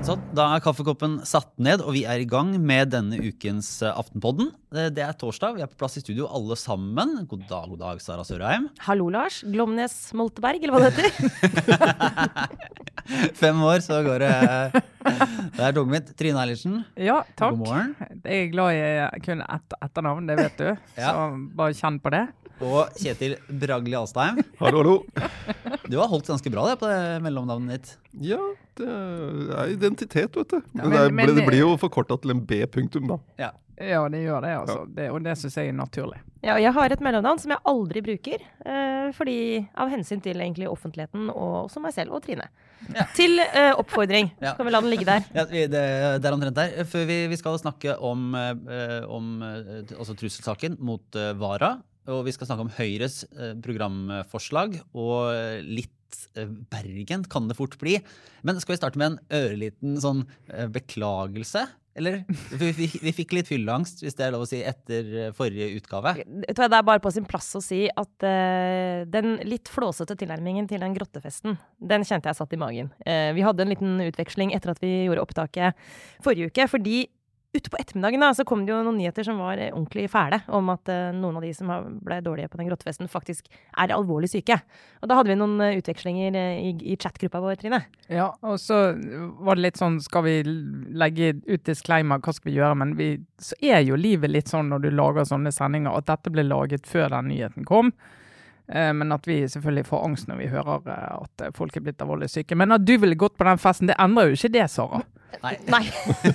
Sånn, da er kaffekoppen satt ned, og vi er i gang med denne ukens eh, Aftenpodden. Eh, Det er torsdag, vi er på plass i studio alle sammen. God dag, god dag, Sara Sørheim. Hallo, Lars. Glomnes Molteberg, eller hva det heter. Fem år, så går det Det er toget mitt. Trine Eilertsen, Ja, takk. god morgen. Jeg er glad i kun ett etternavn, det vet du. Ja. Så bare kjenn på det. Og Kjetil Bragli Alstheim. Hallo, hallo. Du har holdt ganske bra det på det mellomnavnet ditt. Ja, det er identitet, vet du. Ja, Men, men- det, er- men- det blir jo forkorta til en B-punktum, da. Ja. Ja, det gjør det, altså. Det, og det syns jeg er naturlig. Ja, jeg har et mellomnavn som jeg aldri bruker, uh, fordi av hensyn til egentlig offentligheten og også meg selv og Trine. Ja. Til uh, oppfordring. Ja. Skal vi la den ligge der? Ja, vi- det, det er omtrent der. Før vi, vi skal snakke om, uh, om eh, altså trusselsaken mot eh, Vara. Og vi skal snakke om Høyres eh, programforslag og litt eh, Bergen kan det fort bli. Men skal vi starte med en ørliten sånn eh, beklagelse? Eller? Vi, vi, vi fikk litt fylleangst, hvis det er lov å si, etter eh, forrige utgave. Jeg tror jeg Det er bare på sin plass å si at uh, den litt flåsete tilnærmingen til den grottefesten, den kjente jeg satt i magen. Uh, vi hadde en liten utveksling etter at vi gjorde opptaket forrige uke, fordi ute på ettermiddagen da, så kom det jo noen nyheter som var eh, ordentlig fæle, om at uh, noen av de som ble dårlige på den grottefesten, faktisk er alvorlig syke. Og da hadde vi noen uh, utvekslinger uh, i, i chatgruppa vår, Trine. Ja, og så var det litt sånn Skal vi legge ut disclaimer, hva skal vi gjøre? Men vi, så er jo livet litt sånn når du lager sånne sendinger, at dette ble laget før den nyheten kom. Men at vi selvfølgelig får angst når vi hører at folk er blitt alvorlig syke. Men at du ville gått på den festen, det endrer jo ikke det, Sara. Nei. Nei,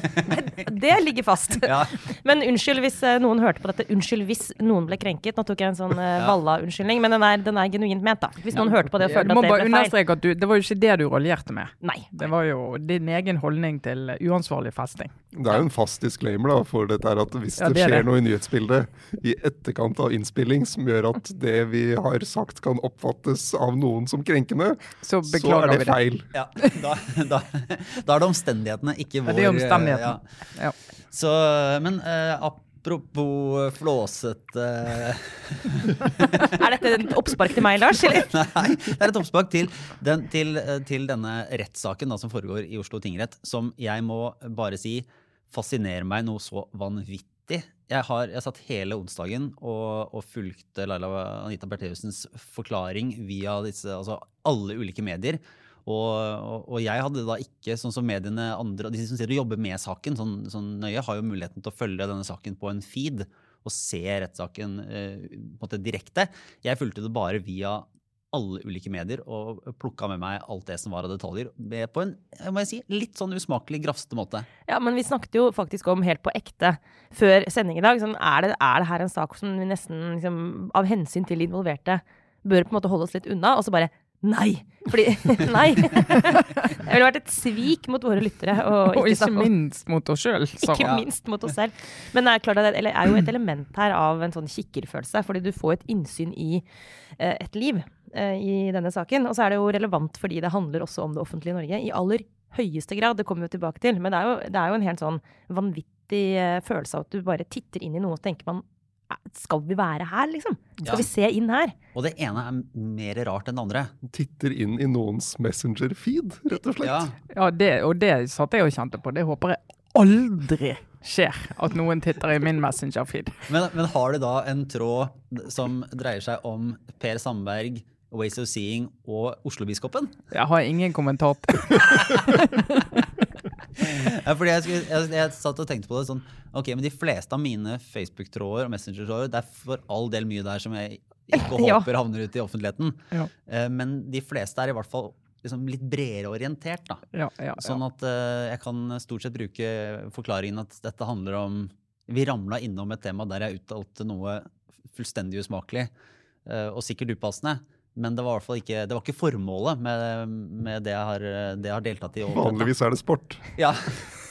det ligger fast. Ja. Men unnskyld hvis eh, noen hørte på dette. Unnskyld hvis noen ble krenket. Nå tok jeg en sånn eh, Ja. Valla-unnskyldning, men den er, den er genuint ment, da. Hvis noen hørte på det og følte at det ble feil. understreke at du, det var jo ikke det du raljerte med. Nei. Det var jo din egen holdning til eh, uansvarlig festing. Det er jo en fast disclaimer da, for dette her at hvis Ja, det det er skjer det. noe i nyhetsbildet i etterkant av innspilling som gjør at det vi har sagt kan oppfattes av noen som krenkende, Så så er det det. feil. Ja, da, da, da er det omstendighetene, ikke vår det er eh, omstendighetene. ja. Ja. Så, men uh, apropos flåsete Er dette et oppspark til meg, Lars? Eller? Nei, det er et oppspark til, den, til, eh, til denne rettssaken som foregår i Oslo tingrett, som jeg må bare si fascinerer meg noe så vanvittig. Jeg har jeg satt hele onsdagen og, og fulgte Laila Anita Bertheussens forklaring via disse, altså alle ulike medier. Og, og, og jeg hadde da ikke, sånn som mediene andre, de som sitter og jobber med saken sånn, sånn nøye, har jo muligheten til å følge denne saken på en feed og se rettssaken eh, på en direkte. Jeg fulgte det bare via alle ulike medier og plukka med meg alt det som var av detaljer, på en må jeg si, litt sånn usmakelig, grafsete måte. Ja, men vi snakket jo faktisk om helt på ekte før sending i dag. Sånn, er, det, er det her en sak som vi nesten liksom, av hensyn til de involverte bør på en måte holde oss litt unna? Og så bare Nei! Fordi Nei! Det ville vært et svik mot våre lyttere. Og Og ikke ikke snakke om minst mot oss sjøl, Ikke minst mot oss selv. Men det er klart at det er jo et element her av en sånn kikkerfølelse. Fordi du får et innsyn i eh, et liv eh, i denne saken. Og så er det jo relevant fordi det handler også om det offentlige Norge. I aller høyeste grad. Det kommer vi tilbake til. Men det er jo, det er jo en helt sånn vanvittig eh, følelse av at du bare titter inn i noe og tenker man "Eh, skal vi være her, liksom? Skal Ja. vi se inn her? Og det ene er mer rart enn det andre. Titter inn i noens messenger-feed, rett og slett. Ja, Ja, det, og det satt jeg og kjente på. Det håper jeg aldri skjer, at noen titter i min Messenger-feed. men, men har du da en tråd som dreier seg om Per Sandberg, Ways of Seeing og Oslobiskopen? Jeg har ingen kommentar til fordi jeg, skulle, jeg, jeg satt og tenkte på det sånn Ok, men de fleste av mine Facebook-tråder og Messenger-tråder, det er for all del mye der som jeg ikke håper havner ut i offentligheten. Ja. Eh, Men de fleste er i hvert fall liksom litt bredere orientert. da. ja, ja, Sånn at eh, jeg kan stort sett bruke forklaringen at dette handler om Vi ramla innom et tema der jeg uttalte noe fullstendig usmakelig eh, og sikkert upassende. Men det var i hvert fall ikke, det var ikke formålet med, med det, jeg har, det jeg har deltatt i. Vanligvis er det sport. Ja.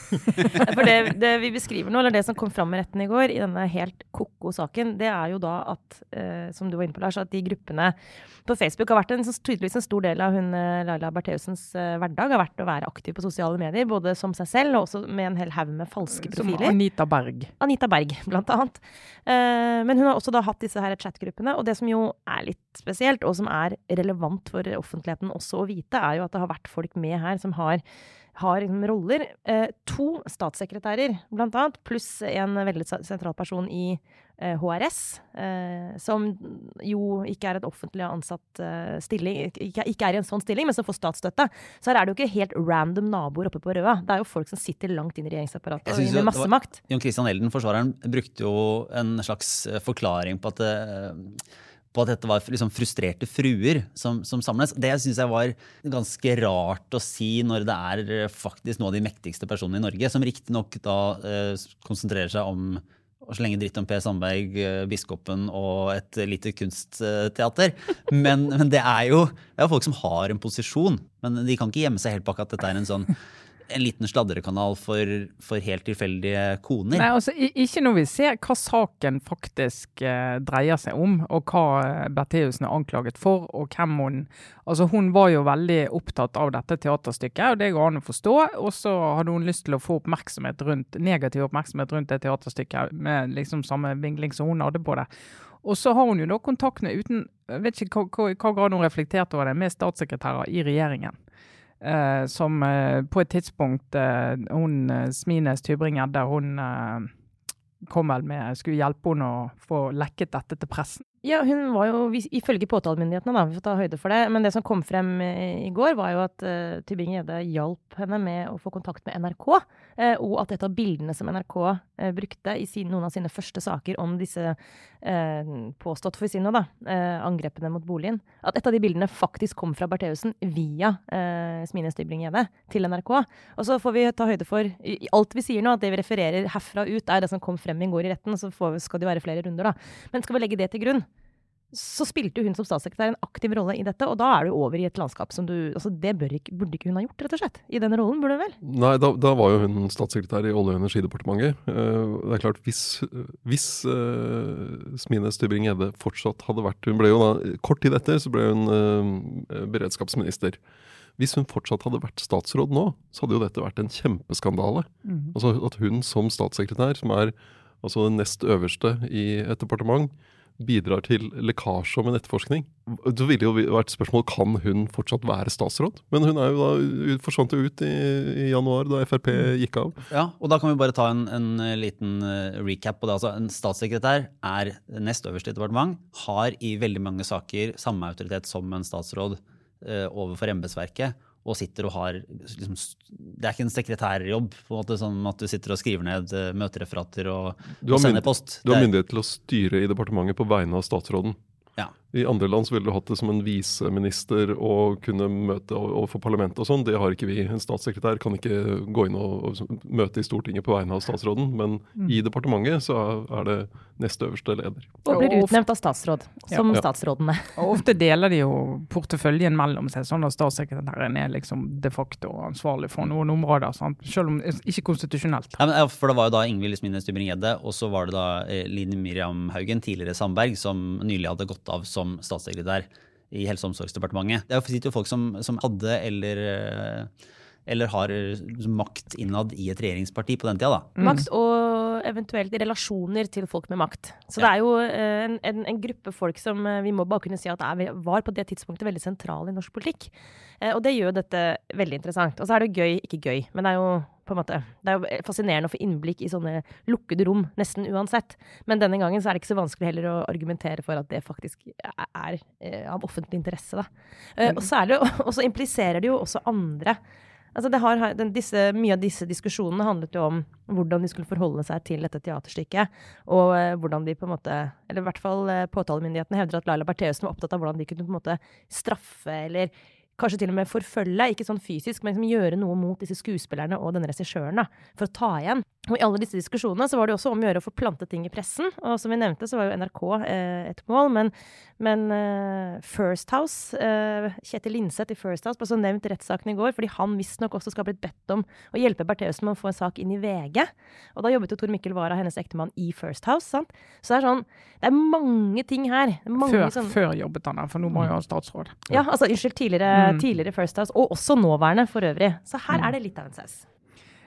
For det, det, vi beskriver nå, eller det som kom fram i retten i går, i denne helt ko-ko saken, det er jo da at, eh, som du var inne på, Lars, at de gruppene på Facebook har vært en, tydeligvis en stor del av hun eh, Laila Bertheusens eh, hverdag. Har vært å være aktiv på sosiale medier, både som seg selv og også med en hel haug med falske profiler. Som Anita Berg. Anita Berg, blant annet. Eh, men hun har også da hatt disse her chatgruppene, og det som jo er litt spesielt, og som er relevant for offentligheten også å vite, er jo at det har vært folk med her som har har liksom roller. Eh, to statssekretærer, blant annet, pluss en veldig sentral person i eh, HRS, eh, som jo ikke er et offentlig ansatt eh, stilling, ikke, ikke, er i en sånn stilling, men som får statsstøtte. Så her er det jo ikke helt random naboer oppe på Røa. Det er jo folk som sitter langt inn i regjeringsapparatet og med masse makt. Jon Christian Elden, forsvareren, brukte jo en slags eh, forklaring på at eh, på at dette var liksom frustrerte fruer som, som samles. Det syns jeg var ganske rart å si når det er eh, faktisk noen av de mektigste personene i Norge, som riktignok da eh, konsentrerer seg om å slenge dritt om Per Sandberg, eh, biskopen og et lite kunstteater. Men, men det er jo det er folk som har en posisjon. Men de kan ikke gjemme seg helt bak at dette er en sånn en liten sladrekanal for, for helt tilfeldige koner. Nei, altså, Ikke når vi ser hva saken faktisk eh, dreier seg om, og hva eh, Bertheussen er anklaget for, og hvem hun Altså, Hun var jo veldig opptatt av dette teaterstykket, og det går an å forstå. Og så hadde hun lyst til å få oppmerksomhet rundt, negativ oppmerksomhet rundt det teaterstykket, med liksom samme vingling som hun hadde på det. Og så har hun jo da kontakt med, uten jeg vet ikke hva, hva grad hun reflekterte over det, med statssekretærer i regjeringen. Uh, som uh, på et tidspunkt uh, hun Smines Tybring-Gjedde hun kom vel med skulle hjelpe henne å få lekket dette til pressen. Ja, hun var jo, ifølge påtalemyndighetene, da, vi får ta høyde for det, men det som kom frem i går, var jo at uh, Tybing-Gjedde hjalp henne med å få kontakt med NRK, uh, og at et av bildene som NRK uh, brukte i sin, noen av sine første saker om disse uh, påstått for sinne, da, angrepene mot boligen, at et av de bildene faktisk kom fra Bertheussen via Smines Tybring-Gjedde til NRK. Og så får vi ta høyde for i, alt vi sier nå, at det vi refererer herfra ut, er det som kom frem i går i retten, så får, skal det jo være flere runder, da. Men skal vi legge det til grunn? Så spilte hun som statssekretær en aktiv rolle i dette, og da er du over i et landskap som du altså Det ikke, burde ikke hun ha gjort, rett og slett? I den rollen, burde hun vel? Nei, da, da, var jo hun statssekretær i Olje- og energidepartementet. Uh, det er klart, hvis, hvis uh, Smine Stubring-Gjedde fortsatt hadde vært Hun ble jo da, Kort tid etter så ble hun uh, beredskapsminister. Hvis hun fortsatt hadde vært statsråd nå, så hadde jo dette vært en kjempeskandale. Mm. Altså At hun som statssekretær, som er altså den nest øverste i et departement, bidrar til lekkasje om en etterforskning. Det ville jo vært spørsmål kan hun fortsatt være statsråd. Men hun er jo da, forsvant jo ut i, i, januar, da Frp gikk av. Ja, og Da kan vi bare ta en, en eh, liten eh, recap på det. Altså, en statssekretær er nest øverste departement, har i veldig mange saker samme autoritet som en statsråd eh, overfor embetsverket og sitter og har liksom, Det er ikke en sekretærjobb, på en måte sånn at du sitter og skriver ned eh, møtereferater og, og sender post. Du har myndighet til å styre i departementet på vegne av statsråden. Ja. I andre land så ville du hatt det som en viseminister og kunne møte overfor parlamentet og sånn. Det har ikke vi. En statssekretær kan ikke gå inn og, og møte i Stortinget på vegne av statsråden, men mm. i departementet så er det nest øverste leder. Og blir utnevnt av statsråd, som ja. statsrådene. Og ofte deler de jo porteføljen mellom seg, sånn at statssekretæren er liksom de facto ansvarlig for noen områder. Sant? Selv om ikke konstitusjonelt. Ja, men, for det var jo da Ingvild Smines Tybring-Gjedde, og så var det da eh, Line Miriam Haugen, tidligere Sandberg, som nylig hadde gått av som som statssekretær i Helse- og omsorgsdepartementet. Det sitter jo folk som, som hadde eller, eh, eller har makt innad i et regjeringsparti på den tida. da. Mm. Makt og eventuelt relasjoner til folk med makt. Så ja. det er jo eh, en, en, en, gruppe folk som eh, vi må bare kunne si at er, var på det tidspunktet veldig sentral i norsk politikk. Og det gjør dette veldig interessant. Og så er det gøy, ikke gøy, men det er jo på en måte. Det er jo fascinerende å få innblikk i sånne lukkede rom, nesten uansett. Men denne gangen så er det ikke så vanskelig heller å argumentere for at det faktisk er, er eh, av offentlig interesse. Da. Og, særlig, og så impliserer det jo også andre. Altså har, den, disse, mye av disse diskusjonene handlet jo om hvordan de skulle forholde seg til dette teaterstykket. Og uh, hvordan de på en måte Eller i hvert fall uh, påtalemyndighetene hevder at Laila Bertheussen var opptatt av hvordan de kunne på en måte straffe eller kanskje til og med forfølge, ikke sånn fysisk, men liksom gjøre noe mot disse skuespillerne og denne regissøren for å ta igjen. Og i alle disse diskusjonene så var det også om å gjøre å få plantet ting i pressen. Og som vi nevnte, så var jo NRK eh, et mål. Men, men eh, First House, eh, Kjetil Linseth i First House, ble så nevnt i rettssaken i går, fordi han visstnok også skal ha blitt bedt om å hjelpe Bertheussen med å få en sak inn i VG. Og da jobbet jo Tor Mikkel Wara, hennes ektemann, i First House. sant? Så det er sånn Det er mange ting her. Er Mange Før, sånn, før jobbet han der, for nå må jo ha statsråd. ja, altså unnskyld, tidligere, Mm. tidligere First House, og også nåværende for øvrig. Så her er det litt av en saus.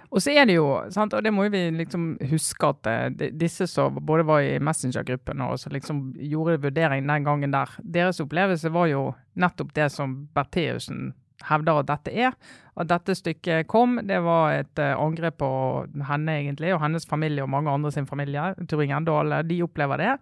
Og så er det jo, sant, og det må vi liksom huske at eh, de- disse som både var i Messenger-gruppen og som liksom gjorde vurdering den gangen der, deres opplevelse var jo nettopp det som Bertheussen hevder at dette er. At dette stykket kom, det var et eh, angrep på henne egentlig, og hennes familie og mange andre sin familie. Turing og de opplever det.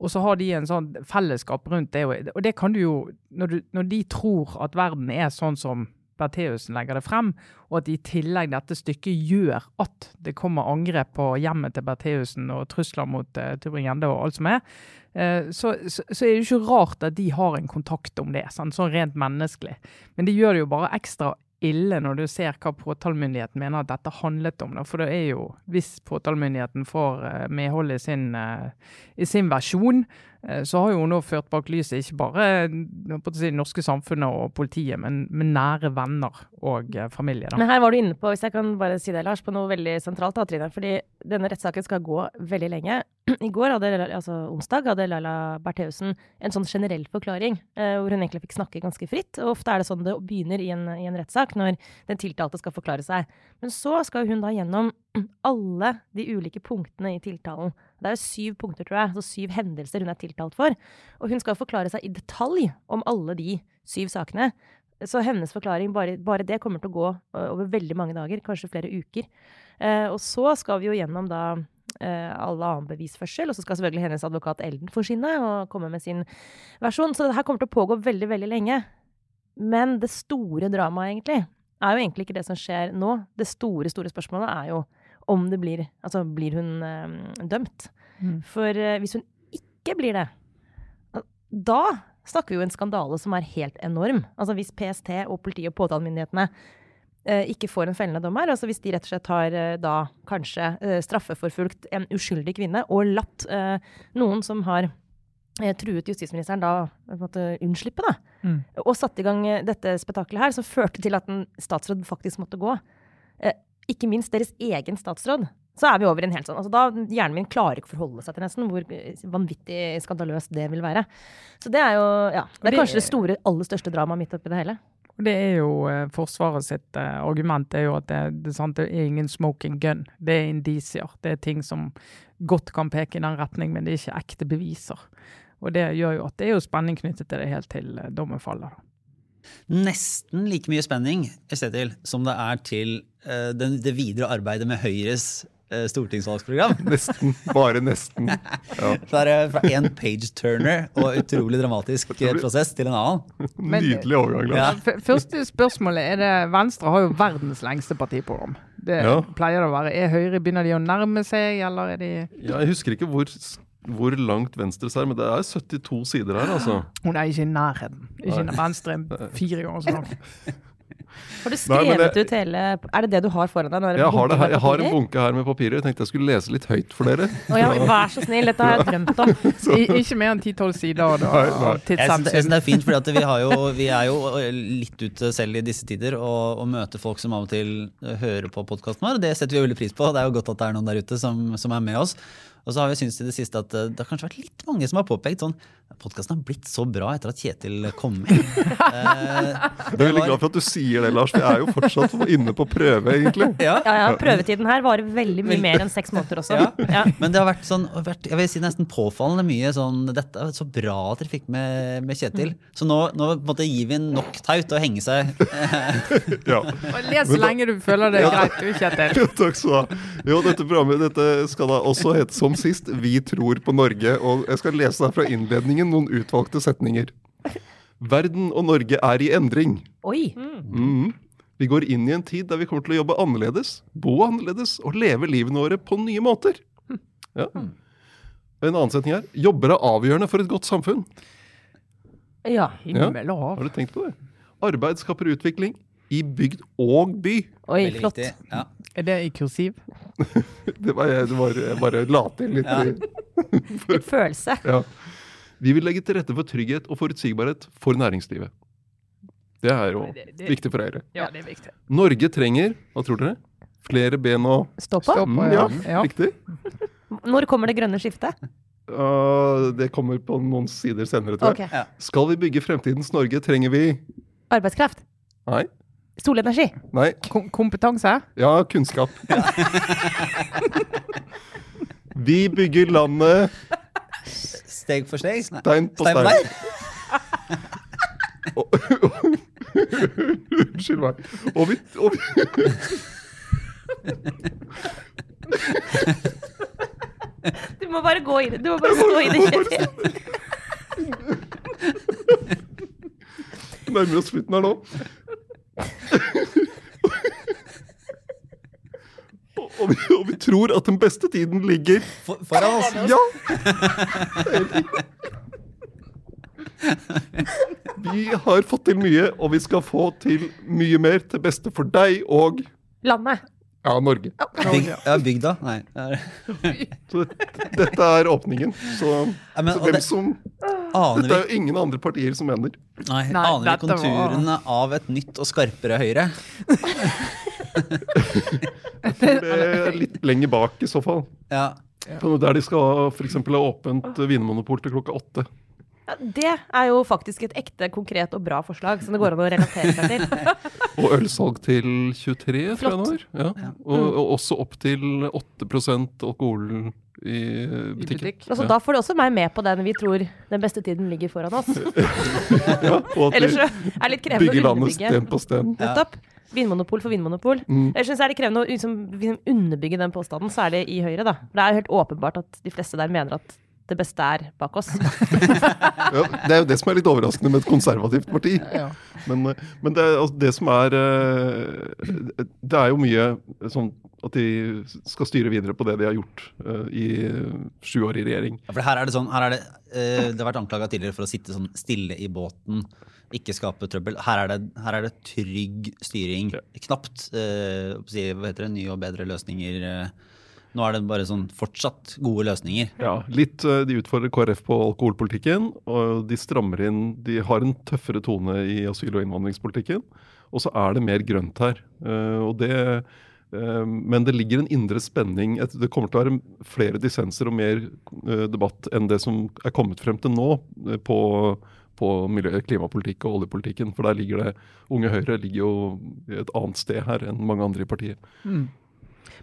Og så har de en sånn fellesskap rundt det. Og det kan du jo, når, du, når de tror at verden er sånn som Bertheussen legger det frem, og at i tillegg dette stykket gjør at det kommer angrep på hjemmet til Bertheussen og trusler mot uh, Tybring-Gjedde og alt som er, uh, så, så, så er det ikke rart at de har en kontakt om det, sånn, sånn rent menneskelig. Men det gjør det jo bare ekstra ille når du ser hva påtalemyndigheten mener at dette handlet om. Da. For det er jo, hvis påtalemyndigheten får eh, medhold i sin, eh, i sin versjon, eh, så har jo hun nå ført bak lyset ikke bare eh, det norske samfunnet og politiet, men, men nære venner og eh, familie. Da. Men her var du inne på, hvis jeg kan bare si det, Lars, på noe veldig sentralt, da, Trine. Fordi denne rettssaken skal gå veldig lenge. I går, hadde, altså onsdag, hadde Laila Bertheussen en sånn generell forklaring, eh, hvor hun egentlig fikk snakke ganske fritt. Og ofte er det sånn det begynner i en, i en rettssak, når den tiltalte skal forklare seg. Men så skal hun da gjennom alle de ulike punktene i tiltalen. Det er jo syv punkter, tror jeg, så syv hendelser hun er tiltalt for. Og hun skal forklare seg i detalj om alle de syv sakene. Så hennes forklaring, bare, bare det kommer til å gå over veldig mange dager, kanskje flere uker. Eh, og så skal vi jo gjennom da eh, annen bevisførsel, og så skal selvfølgelig hennes advokat Elden forsyne og komme med sin versjon. Så det her kommer til å pågå veldig, veldig lenge. Men det store dramaet, egentlig, er jo egentlig ikke det som skjer nå. Det store, store spørsmålet er jo om det blir Altså, blir hun eh, dømt? Mm. For eh, hvis hun ikke blir det, da snakker vi jo en skandale som er helt enorm. Altså hvis PST og politiet og påtalemyndighetene eh, ikke får en fellende dom her, altså hvis de rett og slett har eh, da kanskje eh, straffeforfulgt en uskyldig kvinne og latt noen som har truet justisministeren da på en måte unnslippe, da, Mm. og satte i gang dette spetakkelet her, som førte til at en statsråd faktisk måtte gå. Ikke minst deres egen statsråd. Så er vi over i en helt sånn altså Da Hjernen min klarer ikke å forholde seg til nesten hvor eh, vanvittig skandaløst det vil være. Så det er jo ja, det er kanskje det store, aller største dramaet midt oppi det hele. Det er jo eh, Forsvaret sitt eh, argument er jo at det, det, sant, det er ingen smoking gun. Det er indisier. Det er ting som godt kan peke i den retning, men det er ikke ekte beviser. Og det gjør jo at det er jo spenning knyttet til det helt til dommen faller. da. Nesten like mye spenning til, som det er til uh, den, det videre arbeidet med Høyres uh, stortingsvalgsprogram. Nesten. Bare nesten. Ja. Det er fra én page-turner og utrolig dramatisk prosess til en annen. Nydelig overgang. Ja. Første spørsmålet er det Venstre har jo verdens lengste partiprogram. Det Ja. pleier det å være. Er Høyre begynner de å nærme seg, eller er de Ja, jeg husker ikke hvor, hvor langt venstre er, men det er 72 sider her, altså. Hun er ikke i nærheten. Ikke Nei. Venstre fire ganger så lang. Har du Nei, jeg, skrevet ut hele Er det det du har foran deg? Er Jeg har, det her, jeg har en bunke her med papirer. Jeg tenkte jeg skulle lese litt høyt for dere. Oh, ja, vær så snill, dette har jeg drømt om. I, ikke mer enn 10-12 sider da, Nei. Jeg syns det er fint, for vi, vi er jo litt ute selv i disse tider og, og møter folk som av og til hører på podkasten vår. Det setter vi veldig pris på. Det er jo godt at det er noen der ute som, som er med oss. Og så har vi syntes i det siste at eh, det har kanskje vært litt mange som har påpekt sånn Podkasten har blitt så bra etter at Kjetil kom inn. Eh, Jeg er veldig glad for at du sier det, Lars. Vi er jo fortsatt inne på prøve, egentlig. ja. Ja, ja, Prøvetiden her varer veldig mye mer enn seks måneder også. Ja. Ja. Men det har vært sånn, vært, jeg vil si nesten påfallende mye sånn Dette er så bra at dere fikk med, med Kjetil. Så nå, nå måtte gi gir vi en nok taut å henge seg. Ja. Og Les så lenge du føler det er greit, du, Kjetil. Takk skal du ha. Jo, dette programmet dette skal da også hete som sist Vi tror på Norge. Og jeg skal lese her fra innledningen noen utvalgte setninger. Verden og Norge er i endring. Oi! Mm. Vi går inn i en tid der vi kommer til å jobbe annerledes, bo annerledes og leve livene våre på nye måter. Ja. En annen setning her. Jobber er avgjørende for et godt samfunn. Ja. Himmel og Har hav. du tenkt på det? Arbeid skaper utvikling. i bygd og by. Oi, Veldig flott. Ja. Er det i kursiv? Det var, jeg, det var, jeg bare la til litt. Ja. Litt følelse. Ja. Vi vil legge til rette for trygghet og forutsigbarhet for næringslivet. Det er jo Det- det- viktig for Høyre. Ja, det er viktig. Norge trenger, hva tror dere? Flere ben å Stå på. Mm, ja. ja, ja. Riktig. Når kommer det grønne skiftet? Uh, det kommer på noen sider senere, tror jeg. Ok. Skal vi bygge fremtidens Norge, trenger vi Arbeidskraft. Nei. Solenergi. Nei. Kom kompetanse? Ja, kunnskap. vi bygger landet Steg for steg? Stein på Stein stein. stein? Unnskyld meg. Og vi, og vi Du må bare gå i det. Du må bare stå i det. Kjetil. nærmer oss slutten her nå. Og, vi, og vi tror at den beste tiden ligger For, foran oss. Ja! Vi har fått til mye, og vi skal få til mye mer til beste for deg og Landet. ja, Norge. Byg, ja, bygda? Nei. Så dette er åpningen. Så, Ja, men, så hvem det, som aner Dette er jo ingen andre partier som mener. nei, Nei, aner vi konturene var- av et nytt og skarpere Høyre? Det er litt lenger bak i så fall. Ja. Der de skal f.eks. ha åpent vinmonopol til klokka åtte. Ja, det er jo faktisk et ekte, konkret og bra forslag som det går an å relatere seg til. Og ølsalg til 23, tror jeg det var. Ja. Og, og også opp til 8% alkohol i I butikken. butikk. Altså, Ja. Da får du også meg med på den vi tror den beste tiden ligger foran oss. Ja, og at Ellers vi så er det litt krevende bygger landet sten på sten. Nettopp. Vinmonopol for vinmonopol. Mm. Jeg synes er det krevende å liksom, liksom underbygge den påstanden, særlig i Høyre. da. Det er jo helt åpenbart at de fleste der mener at det beste er bak oss. Ja, det er jo det som er litt overraskende med et konservativt parti. Ja. Men, eh, men det, altså, det som er eh, Det er jo mye sånn at de skal styre videre på det de har gjort uh, i sju år i regjering. Ja, for her er det sånn, her er det, uh, det har vært anklaga tidligere for å sitte sånn stille i båten, ikke skape trøbbel. Her er det, her er det trygg styring. Knapt eh, hva heter det, nye og bedre løsninger. eh. Nå er det bare sånn fortsatt gode løsninger. Ja, litt, eh, De utfordrer KrF på alkoholpolitikken, og de strammer inn De har en tøffere tone i asyl- og innvandringspolitikken. Og så er det mer grønt her. Eh, og det, men det ligger en indre spenning. Det kommer til å være flere dissenser og mer debatt enn det som er kommet frem til nå på, på miljø, klimapolitikk og oljepolitikken. For der ligger det Unge Høyre ligger jo et annet sted her enn mange andre i partiet.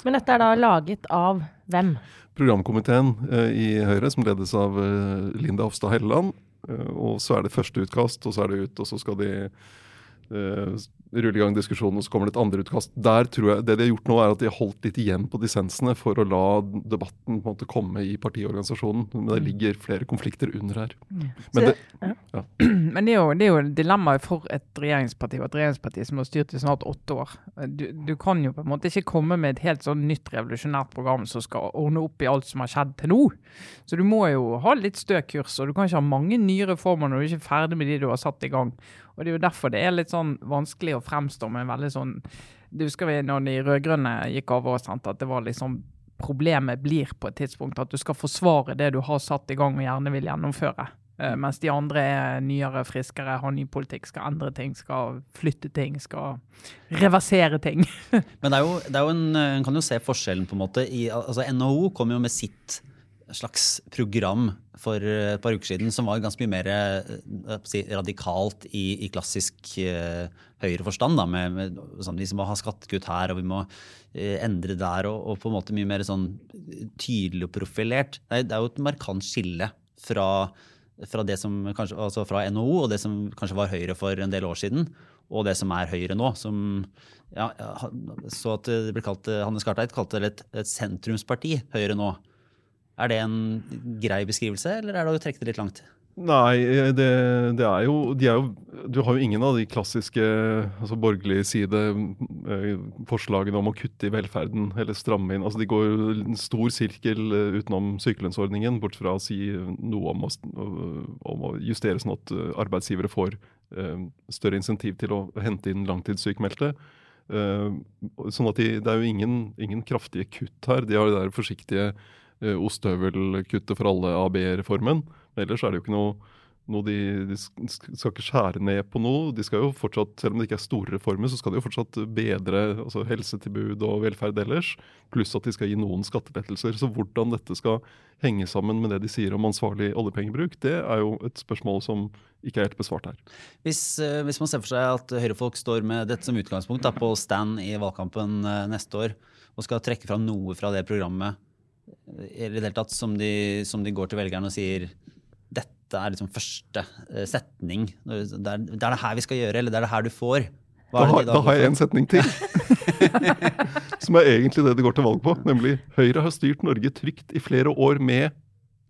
Men dette er da laget av hvem? programkomiteen eh, i Høyre, som ledes av eh, Linda Hofstad Helleland. Eh, og så er det første utkast, og så er det ut, og så skal de rulle i gang diskusjonen, og så kommer det et andre utkast. Der tror jeg, Det de har gjort nå, er at de har holdt litt igjen på dissensene for å la debatten på en måte komme i partiorganisasjonen. Men det ligger flere konflikter under her. Men det, Men det er, jo, det er jo dilemmaet for et regjeringsparti, og et regjeringsparti som har styrt i snart åtte år. Du, du kan jo på en måte ikke komme med et helt sånn nytt revolusjonært program som skal ordne opp i alt som har skjedd til nå. Så du må jo ha litt stø kurs, og du kan ikke ha mange nye reformer når du ikke er ferdig med de du har satt i gang. Og Det er jo derfor det er litt sånn vanskelig å fremstå med veldig sånn Du husker vi når de rød-grønne gikk over og sendte at det var liksom Problemet blir på et tidspunkt at du skal forsvare det du har satt i gang og gjerne vil gjennomføre. Eh, mens de andre er nyere, friskere, har ny politikk, skal endre ting, skal flytte ting, skal reversere ting. Men det er jo, det er jo en, en kan jo se forskjellen på en måte i, altså NHO kom jo med sitt slags program for et par uker siden som var ganske mye mer eh, si, radikalt i, i klassisk uh, høyre forstand. Da, med, med, sånn, vi må ha skattekutt her, og vi må uh, endre der, og, og på en måte mye mer sånn tydelig og profilert. Det er, det er jo et markant skille fra, fra kanskje, altså fra NHO og det som kanskje var Høyre for en del år siden, og det som er Høyre nå. som ja, så at det ble kalt, Hanne Skarteit kalte det et, et sentrumsparti, Høyre nå. Er det en grei beskrivelse, eller er det å trekke det litt langt? Nei, det, det, er jo er jo Du har jo ingen av de klassiske altså borgerlig side eh, forslagene om å kutte i velferden eller stramme inn. Altså De går en stor sirkel eh, utenom sykelønnsordningen, bort fra å si noe om å, om å justere sånn at eh, arbeidsgivere får større insentiv til å hente inn langtidssykmeldte. Sånn at de, Det er jo ingen, ingen kraftige kutt her. De har det der forsiktige ostehøvelkuttet for alle AB-reformen. Ellers er det jo ikke noe, noe de, de, skal ikke skjære ned på noe. De skal jo fortsatt, Selv om det ikke er store reformer, så skal de jo fortsatt bedre altså helsetilbud og velferd ellers. Pluss at de skal gi noen skattelettelser. Så hvordan dette skal henge sammen med det de sier om ansvarlig oljepengebruk, det er jo et spørsmål som ikke er helt besvart her. Hvis, eh, hvis man ser for seg at høyrefolk står med dette som utgangspunkt da, på stand i valgkampen eh, neste år, og skal trekke fram noe fra det programmet i det hele tatt som de, som de går til velgerne og sier dette er liksom første eh, setning. Det er, det er, det her vi skal gjøre, eller det er det her du får. Da har, da, har jeg en setning til. som er egentlig det de går til valg på. Nemlig Høyre har styrt Norge trygt i flere år med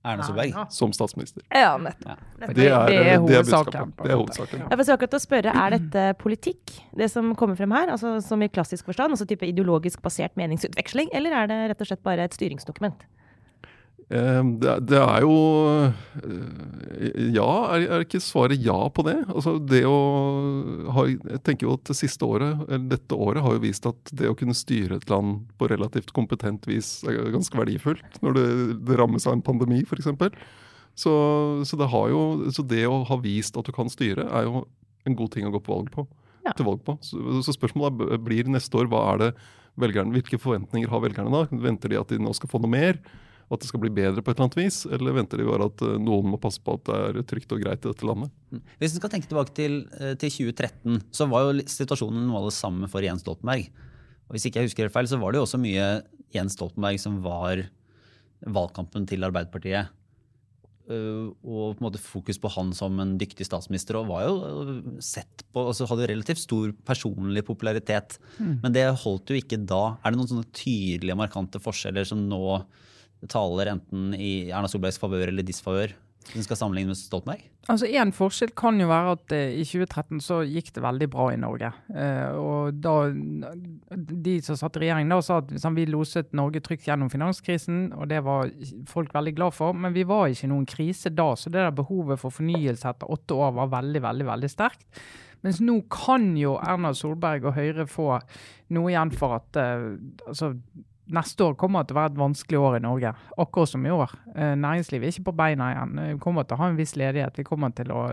Erna Solberg som statsminister. Ja, nettopp. Ja. Det, er, det er hovedsaken. Det er hovedsaken. Jeg får akkurat å spørre, Er dette politikk, det som kommer frem her? altså Som i klassisk forstand, altså type ideologisk basert meningsutveksling? Eller er det rett og slett bare et styringsdokument? Eh, det, er jo eh, Ja, er, det ikke svaret ja på det? Altså det å ha, Jeg tenker jo at det siste året, eller dette året har jo vist at det å kunne styre et land på relativt kompetent vis er ganske verdifullt. Når det, det rammes av en pandemi, f.eks. Så, så, det har jo, så det å ha vist at du kan styre, er jo en god ting å gå på valg på. Ja. til valg på. Så, så spørsmålet blir neste år hva er det velgerne, hvilke forventninger har velgerne da? Venter de at de nå skal få noe mer? At det skal bli bedre på et eller annet vis? Eller venter de bare at eh, noen må passe på at det er trygt og greit i dette landet? Mm. Hvis vi skal tenke tilbake til, eh, til 2013, så var jo situasjonen noe av det samme for Jens Stoltenberg. Og Hvis ikke jeg husker helt feil, så var det jo også mye Jens Stoltenberg som var valgkampen til Arbeiderpartiet. Uh, og på en måte fokus på han som en dyktig statsminister. Og var jo sett på, altså hadde relativt stor personlig popularitet. Mm. Men det holdt jo ikke da. Er det noen sånne tydelige, markante forskjeller som nå taler enten i Erna Solbergs favør eller disfavør? Hvis skal sammenligne med Stoltenberg? Altså En forskjell kan jo være at uh, i 2013 så gikk det veldig bra i Norge. Uh, og da, De som satt i regjering da sa at liksom, vi loset Norge trygt gjennom finanskrisen, og det var folk veldig glad for. Men vi var ikke i noen krise da, så det der behovet for fornyelse etter åtte år var veldig, veldig, veldig sterkt. Mens nå kan jo Erna Solberg og Høyre få noe igjen for at uh, altså, neste år kommer til å være et vanskelig år i Norge, akkurat som i år. Eh, næringslivet er ikke på beina igjen. Vi kommer til å ha en viss ledighet. Vi kommer til å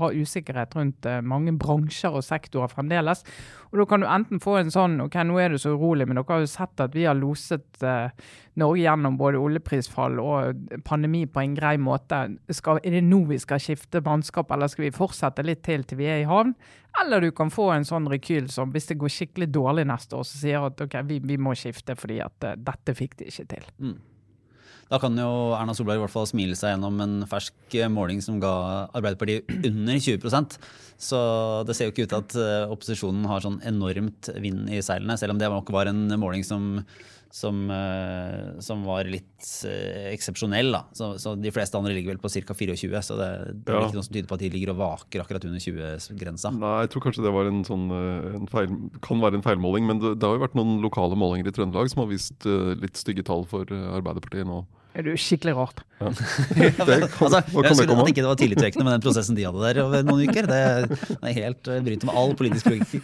ha usikkerhet rundt eh, mange bransjer og sektorer fremdeles. Og Da kan du enten få en sånn OK, nå er du så urolig, men dere har jo sett at vi har loset eh, Norge gjennom både oljeprisfall og pandemi på en grei måte. Skal, er det nå vi skal skifte mannskap, eller skal vi fortsette litt til til vi er i havn? Eller du kan få en sånn rekyl som hvis det går skikkelig dårlig neste år, så sier at ok, vi, vi må skifte fordi at uh, dette fikk de ikke til. Mm. Da kan jo Erna Solberg i hvert fall smile seg gjennom en fersk eh, måling som ga Arbeiderpartiet under 20% Så det ser jo ikke ut til at eh, opposisjonen har sånn enormt vind i seilene, selv om det nok var en måling som som, uh, som, var litt uh, eksepsjonell. Så, så, de fleste andre ligger vel på ca. 24, så det, det er ja. ikke noe som tyder på at de ligger og vaker akkurat under 20-grensa. Nei, jeg tror kanskje det var en sånn, eh, en feil, kan være en feilmåling, men det, det, har jo vært noen lokale målinger i Trøndelag som har vist uh, litt stygge tall for Arbeiderpartiet nå. Er du skikkelig rart? Ja. det kan, altså, jeg skulle at ikke det var tillitvekkende med den prosessen de hadde der over noen uker. Det, det er helt bryter med all politisk logikk.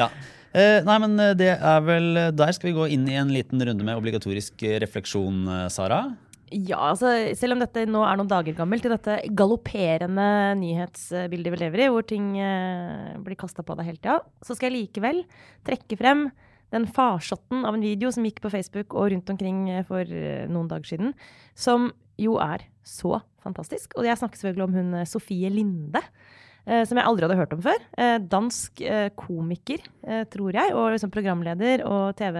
Ja. Eh, nei, men eh, det er vel eh, Der skal vi gå inn i en liten runde med obligatorisk eh, refleksjon, Sara. Ja, altså selv om dette nå er noen dager gammelt, i dette galopperende nyhetsbildet vi lever i, hvor ting eh, blir kasta på deg hele tida, så skal jeg likevel trekke frem den farsotten av en video som gikk på Facebook og rundt omkring for noen dager siden, som jo er så fantastisk. Og jeg snakker selvfølgelig om hun Sofie Linde. Eh, som jeg aldri hadde hørt om før. Eh, dansk eh, komiker, tror jeg, og liksom programleder og TV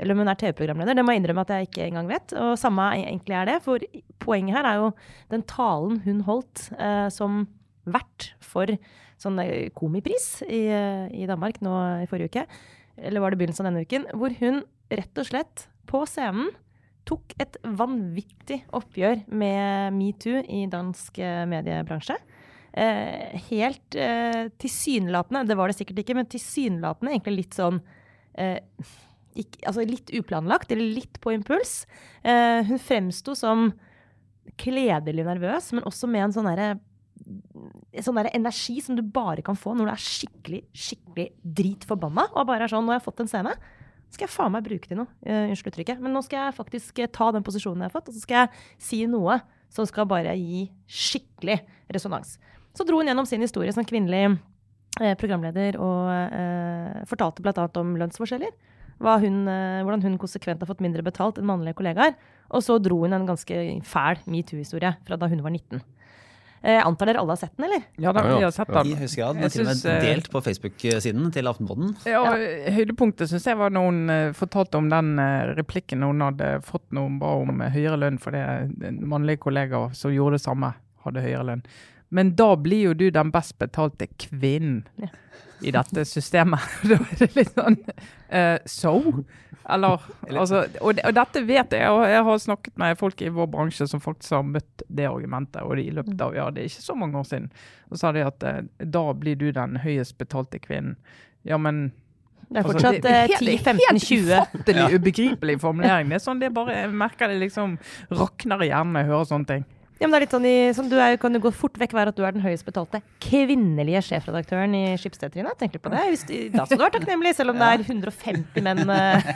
Eller om hun er TV-programleder, det må jeg innrømme at jeg ikke engang vet. Og samme egentlig er det, for poenget her er jo den talen hun holdt som vert for sånn komipris i, i Danmark nå i forrige uke, eller var det begynnelsen av denne uken, hvor hun rett og slett på scenen tok et vanvittig oppgjør med metoo i dansk mediebransje. Eh, helt eh, tilsynelatende, det var det sikkert ikke, men tilsynelatende egentlig litt sånn eh, ikke, altså litt uplanlagt, eller litt på impuls. Eh, hun fremsto som kledelig nervøs, men også med en sånn derre sånn der energi som du bare kan få når du er skikkelig skikkelig dritforbanna. Og bare er sånn Nå har jeg fått en scene, skal jeg faen meg bruke til noe. Uh, unnskyld uttrykket. Men nå skal jeg faktisk ta den posisjonen jeg har fått, og så skal jeg si noe som skal bare gi skikkelig resonans. Så dro hun gjennom sin historie som kvinnelig eh, programleder og eh, fortalte bl.a. om lønnsforskjeller. Hun, eh, hvordan hun konsekvent har fått mindre betalt enn mannlige kollegaer. Og så dro hun en ganske fæl metoo-historie fra da hun var 19. Jeg eh, antar dere alle har sett den, eller? Ja, da, vi har sett den. I husker jeg, den er til og med delt på Facebook-siden til Aftenpodden. Ja, Høydepunktet syns jeg var når hun uh, fortalte om den uh, replikken hun hadde fått når hun ba om uh, høyere lønn fordi mannlige kollegaer kollega som gjorde det samme, hadde høyere lønn. Men da blir jo du den best betalte kvinnen ja. i dette systemet. da er det litt sånn uh, So? Eller, altså, og, og, dette vet jeg, og jeg har snakket med folk i vår bransje som faktisk har møtt det argumentet. og i løpet av, ja, Det er ikke så mange år siden. Og sa de at uh, da blir du den høyest betalte kvinnen. Ja, men det er altså, fortsatt altså, 10-15-20. Helt ufattelig ubegripelig formulering. Det er sånn, det bare, jeg merker det liksom rakner i hjernen når jeg hører sånne ting. Ja, men det er litt sånn i, som du er, kan jo gå fort vekk være at du er den høyest betalte kvinnelige sjefredaktøren i Skipsted, Trine. Tenk litt på det. Hvis, da skal du være takknemlig, selv om det er 150 menn eh,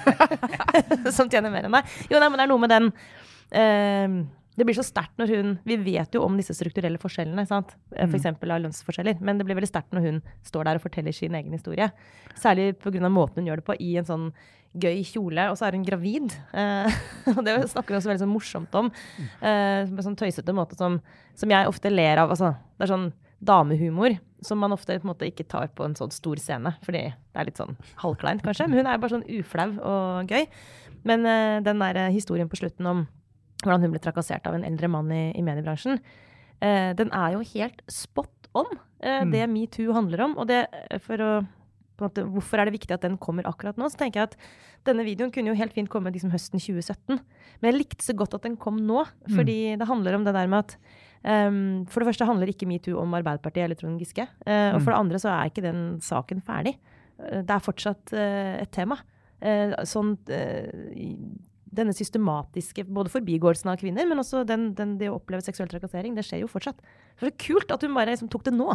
som tjener mer enn deg. Jo, nei, men det er noe med den uh, det blir så sterkt når hun Vi vet jo om disse strukturelle forskjellene, sant? f.eks. For av lønnsforskjeller. Men det blir veldig sterkt når hun står der og forteller sin egen historie. Særlig pga. måten hun gjør det på, i en sånn gøy kjole, og så er hun gravid. Eh, og det snakker hun også veldig sånn morsomt om. Eh, på en sånn tøysete måte som, som, jeg ofte ler av. Altså, det er sånn damehumor som man ofte måte ikke tar på en sånn stor scene, fordi det er litt sånn halvkleint, kanskje. Men hun er bare sånn uflau og gøy. Men eh, den der historien på slutten om hvordan hun ble trakassert av en eldre mann i, i mediebransjen, eh, den er jo helt spot on, eh, mm. det metoo handler om. Og det, for å måte, hvorfor er det viktig at den kommer akkurat nå? Så tenker jeg at denne videoen kunne jo helt fint komme liksom høsten 2017. Men jeg likte så godt at den kom nå, mm. fordi mm. det handler om det der med at um, For det første handler ikke metoo om Arbeiderpartiet eller Trond Giske. Uh, og for det andre så er ikke den saken ferdig. Uh, det er fortsatt uh, et tema. sånn denne systematiske både forbigåelsen av kvinner, men også den, den, det å oppleve seksuell trakassering. Det skjer jo fortsatt. Så det er kult at hun bare liksom tok det nå,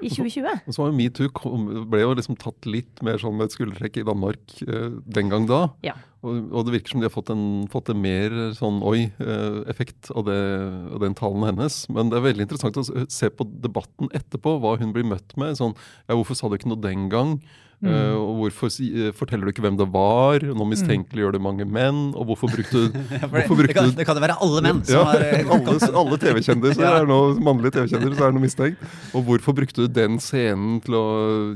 i 2020. Og så var Metoo ble jo liksom tatt litt mer sånn med et skuldertrekk i Danmark eh, den gang da. Ja. Og, og, det virker som de har fått en, fått en mer sånn oi-effekt eh, av, av, den talen hennes. Men det er veldig interessant å se på debatten etterpå, hva hun blir møtt med. Sånn ja, hvorfor sa du ikke noe den gang? Mm. Uh, og hvorfor uh, forteller du ikke hvem det var? Nå mistenkeliggjør du mange menn. Og hvorfor brukte, ja, hvorfor brukte det, kan, det kan jo være alle menn som ja, har eh, alle, alle TV-kjendiser ja. er nå mannlige TV-kjendiser så er det noe mistenkt. Og hvorfor brukte du den scenen til å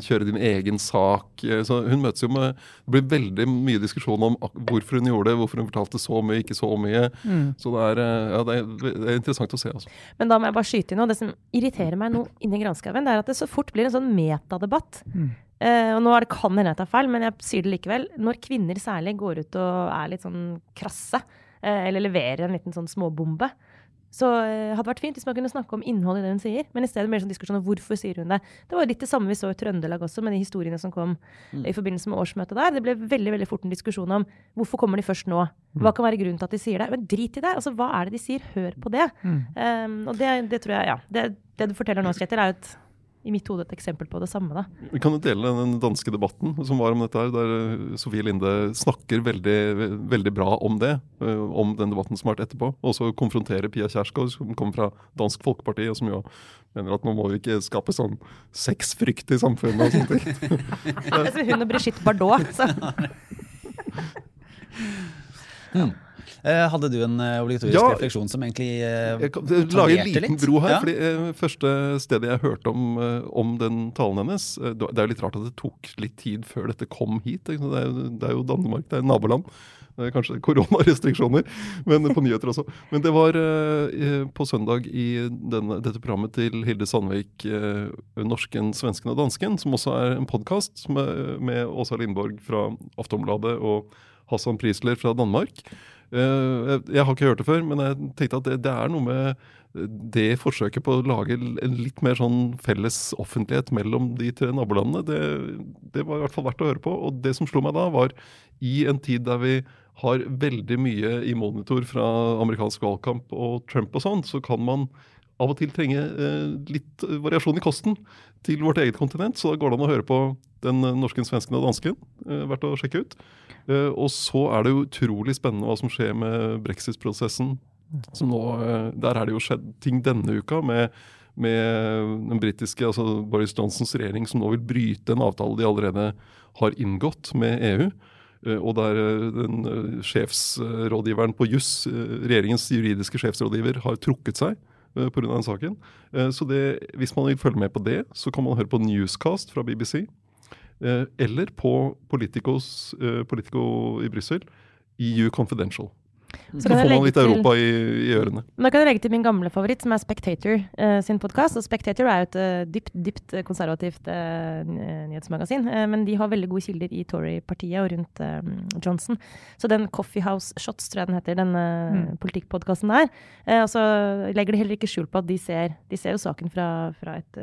kjøre din egen sak? Så hun møtes jo med Det blir veldig mye diskusjon om hvorfor hun gjorde det, hvorfor hun fortalte så mye, ikke så mye. Mm. Så det er, ja, det, er, det er, interessant å se. Altså. Men da må jeg bare skyte inn noe. Det som irriterer meg nå inni granskauen, det er at det så fort blir en sånn metadebatt. Mm. Uh, og nå det, kan hende jeg tar feil, men jeg sier det likevel. Når kvinner særlig går ut og er litt sånn krasse, uh, eller leverer en liten sånn småbombe, så uh, hadde det vært fint hvis man kunne snakke om innholdet i det hun sier. Men i stedet mer sånn diskusjon om hvorfor sier hun det. Det var litt det samme vi så i Trøndelag også, med de historiene som kom mm. i forbindelse med årsmøtet der. Det ble veldig veldig fort en diskusjon om hvorfor kommer de først nå? Mm. Hva kan være grunnen til at de sier det? Men drit i det! Altså, hva er det de sier? Hør på det. Mm. Um, og det, det, tror jeg, ja. Det, det du forteller nå, Kjetil, er jo et i mitt hode et eksempel på det samme. da. Vi kan jo dele den danske debatten som var om dette, her, der eh, Sofie Linde snakker veldig, veldig bra om det. Eh, om den debatten som har vært etterpå. Og så konfronterer Pia Kjærsgaard, som kommer fra Dansk Folkeparti, og som jo mener at nå må vi ikke skape sånn sexfrykt i samfunnet og sånne ting. altså hun og Brigitte Bardot. Så. mm. Eh, hadde du en eh, obligatorisk ja, refleksjon som egentlig uh, Jeg kan lage en liten litt? bro her. Ja. fordi Første stedet jeg hørte om, om den talen hennes Det er jo litt rart at det tok litt tid før dette kom hit. Det er, det er jo Danmark, det er naboland. Det er kanskje koronarestriksjoner, men på nyheter også. Men det var på søndag i denne, dette programmet til Hilde Sandvik, 'Norsken, svensken og dansken', som også er en podkast med, med Åsa Lindborg fra Aftonbladet og Hassan Prisler fra Danmark. Eh, jeg har ikke hørt det før, men jeg tenkte at det, er noe med det forsøket på å lage en litt mer sånn felles offentlighet mellom de tre nabolandene, det, det var i hvert fall verdt å høre på. Og det som slo meg da, var i en tid der vi har veldig mye i monitor fra amerikansk valgkamp og Trump og sånn, så kan man av og til trenge eh, litt variasjon i kosten til vårt eget kontinent. Så da går det an å høre på den norsken, svensken og dansken. Eh, verdt å sjekke ut. Eh, og så er det utrolig spennende hva som skjer med brexit-prosessen. Eh, Der er det jo skjedd ting denne uka med, med den britiske, altså Boris Johnsons regjering, som nå vil bryte en avtale de allerede har inngått med EU. Eh, og der eh, den eh, sjefsrådgiveren på juss, eh, regjeringens juridiske sjefsrådgiver, har trukket seg eh, pga. den saken. Eh, Så det, hvis man vil følge med på det, så kan man høre på Newscast fra BBC. eh, Eller på eh, Politico i Brussel, EU Confidential. Så Så kan får man litt til- Europa i, i ørene. Men Da kan jeg legge til min gamle favoritt, som er Spectator eh, sin podkast. Spectator er jo et eh, dypt, dypt eh, konservativt eh, nyhetsmagasin. eh, men de har veldig gode kilder i Tory-partiet og rundt eh, Johnson. Så den Coffee House Shots, tror jeg den heter, den Mm. politikkpodkasten der. og så legger de heller ikke skjul på at de ser, de ser jo saken fra, fra et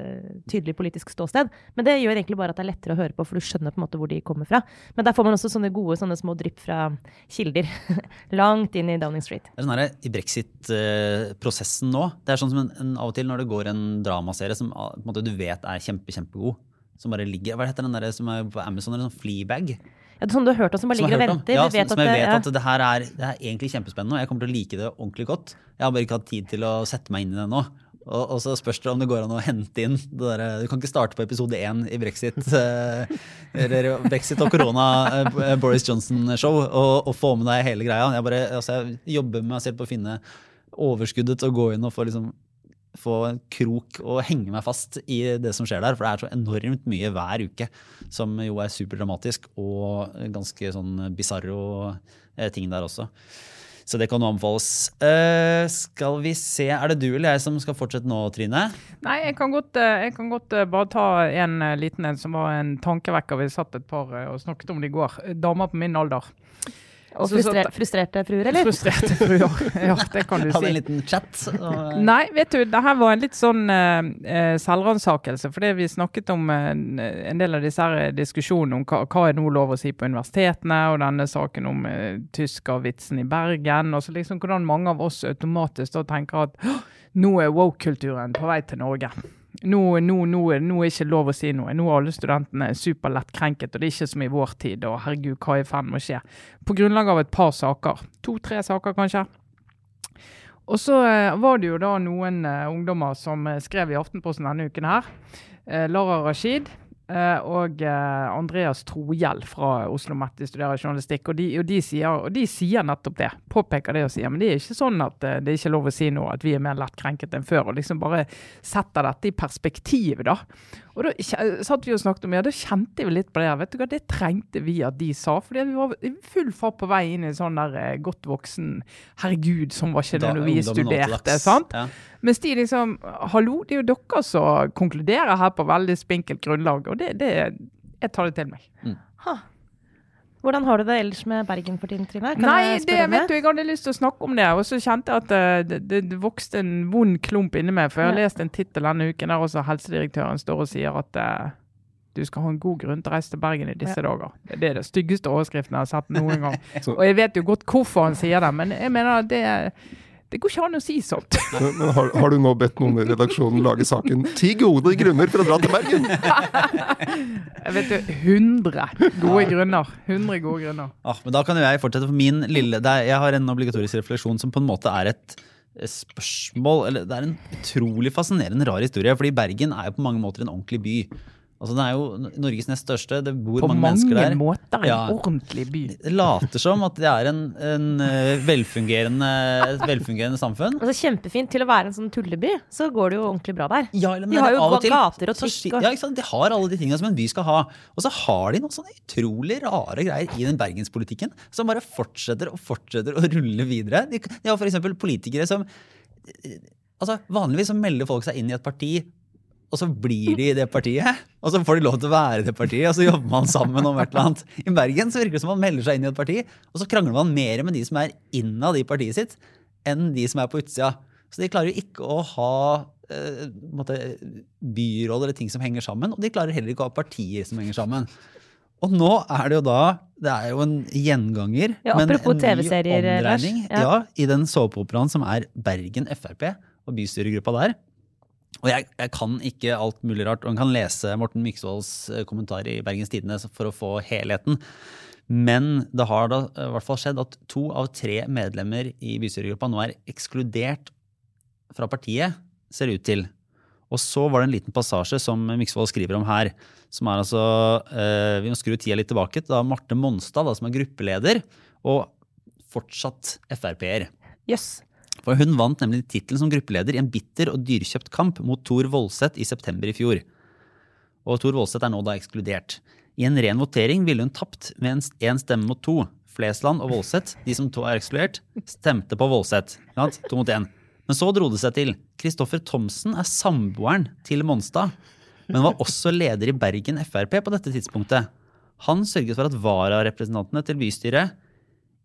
tydelig politisk ståsted. Men det gjør egentlig bare at det er lettere å høre på, for du skjønner på en måte hvor de kommer fra. Men der får man også sånne gode sånne små drypp fra kilder langt inn i Downing Street. Det er sånn her, I brexit-prosessen nå Det er sånn som en, en, av og til når det går en dramaserie som ah, på en måte, du vet er kjempe, kjempegod. Som bare ligger Hva heter den der som er på Amazon? Eller sånn Fleabag? Ja, sånn du har hørt om, som bare Som ligger og jeg har hørt om. venter. Ja, som, som jeg det- vet ja. at det her er, det er egentlig kjempespennende, og jeg kommer til å like det ordentlig godt. Jeg har bare ikke hatt tid til å sette meg inn i det nå. Og, og så spørs det om det går an å hente inn der, Du kan ikke starte på episode én i brexit eh, brexit og korona eh, Boris Johnson-show og, og få med deg hele greia. Jeg, bare, altså, jeg jobber med meg selv på å finne overskuddet til å gå inn og få liksom få en krok og henge meg fast i det som skjer der. For det er så enormt mye hver uke som jo er superdramatisk og ganske sånn bisarro eh, ting der også. Så det kan anbefales. Uh, skal vi se, er det du eller jeg som skal fortsette nå, Trine? Nei, jeg kan godt, eh, jeg kan godt eh, bare ta en eh, liten en som var en tankevekker. Vi satt et par eh, og snakket om det i går. Damer på min alder. Og Så- så- frustrer, frustrerte fruer, eller? Frustrerte fruer. Ja, det kan du si. Hadde en liten chat. Og, Nei, vet du, det her var en litt sånn eh, eh, selvransakelse. Fordi vi snakket om uh, en del av disse her diskusjonene om hva, hva er nå lov å si på universitetene, og denne saken om uh, tyskervitsen i Bergen. Og så liksom hvordan mange av oss automatisk da tenker at nå er woke-kulturen på vei til Norge. Nå, nå, nå, nå er ikke lov å si noe. Nå er alle studentene superlett krenket, og det er ikke som i vår tid. Og herregud, hva i fanden må skje? På grunnlag av et par saker. To-tre saker, kanskje. Og så eh, var det jo da noen eh, ungdommer som eh, skrev i Aftenposten denne uken her. Lara Rashid og eh, Andreas Trohjell fra Oslo Met de studerer journalistikk. Og de, og, de sier, og de sier nettopp det. Påpeker det og sier men det er ikke sånn at eh, det er ikke lov å si noe, at vi er mer lett krenket enn før. Og liksom bare setter dette i perspektiv, da. Og da satt vi og snakket om, ja, da kjente vi litt på det. Vet du hva, Det trengte vi at de sa. fordi vi var i full fart på vei inn i en sånn der eh, godt voksen Herregud, sånn var ikke det når vi studerte. sant? Ja. Mens de liksom Hallo, det er jo dere som konkluderer her på veldig spinkelt grunnlag. Og det, det Jeg tar det til meg. Hvordan har du det ellers med Bergen for tiden, Trine? Kan Nei, jeg det vet du, jeg hadde lyst til å snakke om det, og så kjente jeg at eh, det, det, det vokste en vond klump inni meg. For jeg har Ja. lest en tittel denne uken der også helsedirektøren står og sier at uh, du skal ha en god grunn til å reise til Bergen i disse dager. Det er det styggeste overskriften jeg har sett noen gang. Og jeg vet jo godt hvorfor han sier det, men jeg mener at det, det går ikke an å si sånt. Men, men har, har du nå bedt noen i redaksjonen lage saken 'Ti gode grunner for å dra til Bergen'? Jeg vet jo, 100 gode grunner. 100 gode grunner. Ah, men da kan jo jeg fortsette for min lille det er, Jeg har en obligatorisk refleksjon som på en måte er et spørsmål Eller det er en utrolig fascinerende rar historie. Fordi Bergen er jo på mange måter en ordentlig by. Altså Den er jo Norges nest største. Det bor mange, mange mennesker der. På mange måter en Ja. ordentlig by. Det later som at det er en, en eh, velfungerende, et velfungerende samfunn. Altså Kjempefint. Til å være en sånn tulleby, så går det jo ordentlig bra der. Ja, eller- men De har jo av og til gater og så trikk Ja, ikke sant? De har alle de tingene som en by skal ha. Og så har de noen sånne utrolig rare greier i den bergenspolitikken som bare fortsetter og fortsetter å rulle videre. De, de har f.eks. politikere som Altså, Vanligvis så melder folk seg inn i et parti og så blir de i det partiet. Og så får de lov til å være i det partiet, og så jobber man sammen om et eller annet. I Bergen så virker det som man melder seg inn i et parti, og så krangler man mer med de som er innad i partiet sitt, enn de som er på utsida. Så de klarer jo ikke å ha eh, byråd eller ting som henger sammen, og de klarer heller ikke å ha partier som henger sammen. Og nå er det jo da Det er jo en gjenganger, Ja, men en ny omdreining Ja. ja. i den såpeoperaen som er Bergen Frp og bystyregruppa der. Og jeg, jeg kan ikke alt mulig rart, og en kan lese Morten Myksvolds eh, kommentar i Bergens Tidende for å få helheten. Men det har da eh, i hvert fall skjedd at to av tre medlemmer i bystyregruppa nå er ekskludert fra partiet, ser det ut til. Og så var det en liten passasje som Myksvold skriver om her, som er altså eh, Vi må skru tida litt tilbake. Da Marte Monstad, da, som er gruppeleder, og fortsatt Frp-er. Jøss. For hun vant nemlig tittelen som gruppeleder i en bitter og dyrkjøpt kamp mot Thor Voldseth i september i fjor. Og Thor Voldseth er nå da ekskludert. I en ren votering ville hun tapt med én stemme mot to. Flesland og Voldseth, de som to er ekskludert, stemte på Voldseth. To mot én. Men så dro det seg til. Kristoffer Thomsen er samboeren til Monstad, men var også leder i Bergen Frp på dette tidspunktet. Han sørget for at vararepresentantene til bystyret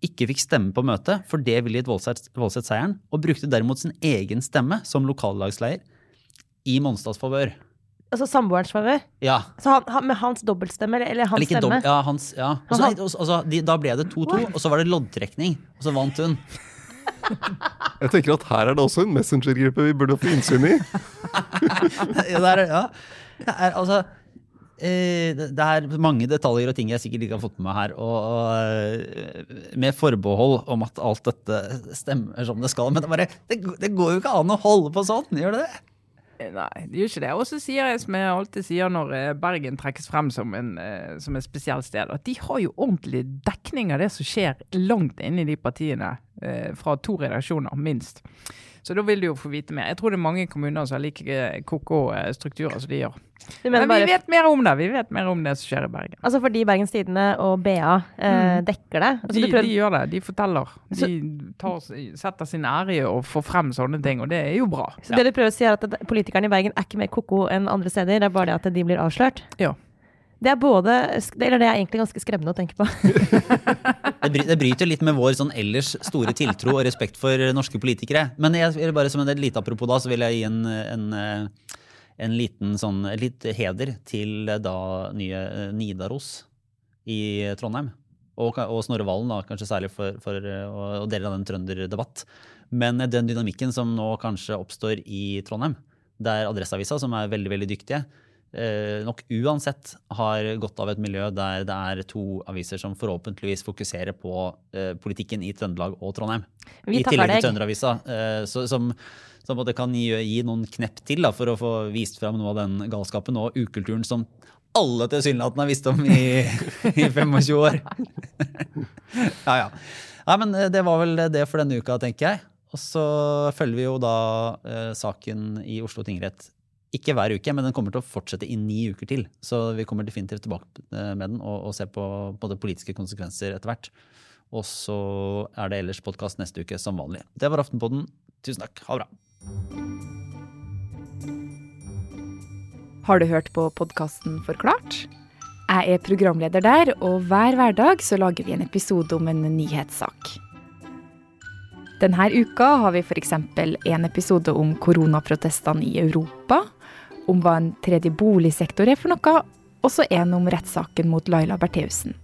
ikke fikk stemme på møtet, for det ville gitt Voldseth seieren, og brukte derimot sin egen stemme som lokallagsleder i Monstads favør. Altså samboerens favør. Ja. Så han, han, med hans dobbeltstemme, eller, eller hans Eller stemme? dobbelt, ja, hans, ja. Også, han, også, også, de, da ble det 2-2, og så var det loddtrekning, og så vant hun. Jeg tenker at her er det også en messengergruppe vi burde få innsyn i. ja, det er, ja. Er, altså, det det er mange detaljer og ting jeg sikkert ikke har fått med meg her. Og, og eh, med forbehold om at alt dette stemmer som det skal. Men det, bare, det, det går jo ikke an å holde på sånn, gjør det det? Nei, det gjør ikke det. Og så sier jeg som jeg alltid sier når eh, Bergen trekkes frem som, en, eh, som et spesielt sted, at de har jo ordentlig dekning av det som skjer langt inne i de partiene. eh, Fra to redaksjoner, minst. Så da vil du jo få vite mer. Jeg tror det er mange kommuner som har like eh, ko-ko eh, strukturer som de gjør. Men vi vet mer om det. Vi vet mer om det som skjer i Bergen. Altså fordi Bergens Tidende og BA eh, dekker det? Altså De, prøver... de gjør det. De forteller. De tar, setter sin ære i å få frem sånne ting, og det er jo bra. Så det du prøver å si er at politikerne i Bergen er ikke mer ko-ko enn andre steder, det er bare det at de blir avslørt? Ja. Det er både Eller det er egentlig ganske skremmende å tenke på. Det, bry, det bryter litt med vår sånn ellers store tiltro og respekt for norske politikere. Men jeg, bare som en lite apropos da, så vil jeg gi en, en, eh, en liten sånn, litt heder til eh, da nye eh, Nidaros i Trondheim. Og, og Snorre Valen, da, kanskje særlig for, for eh, å, dele av den trønderdebatt. Men den dynamikken som nå kanskje oppstår i Trondheim, der Adresseavisa, som er veldig, veldig dyktige, eh, nok uansett har gått av et miljø der det er to aviser som forhåpentligvis fokuserer på eh, politikken i Trøndelag og Trondheim. Vi I tillegg til. Trønderavisa. Eh, som som kan gi, gi noen knepp til da, for å få vist fram noe av den galskapen og ukulturen som alle tilsynelatende har visst om i, i 25 år. ja, ja. Nei, men eh, det var vel det for denne uka, tenker jeg. Og så følger vi jo da eh, saken i Oslo tingrett. Ikke hver uke, men den kommer til å fortsette i ni uker til. Så vi kommer definitivt tilbake eh, med den og, og ser på, både politiske konsekvenser etter hvert. Og så er det ellers podkast neste uke som vanlig. Det var Aftenpodden. Tusen takk. Ha det bra. Har du hørt på podkasten Forklart? Jeg er programleder der, og hver hverdag så lager vi en episode om en nyhetssak. Denne uka har vi f.eks. en episode om koronaprotestene i Europa, om hva en tredje boligsektor er for noe, og så en om rettssaken mot Laila Bertheussen.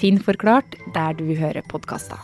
Finn Forklart der du hører podkaster.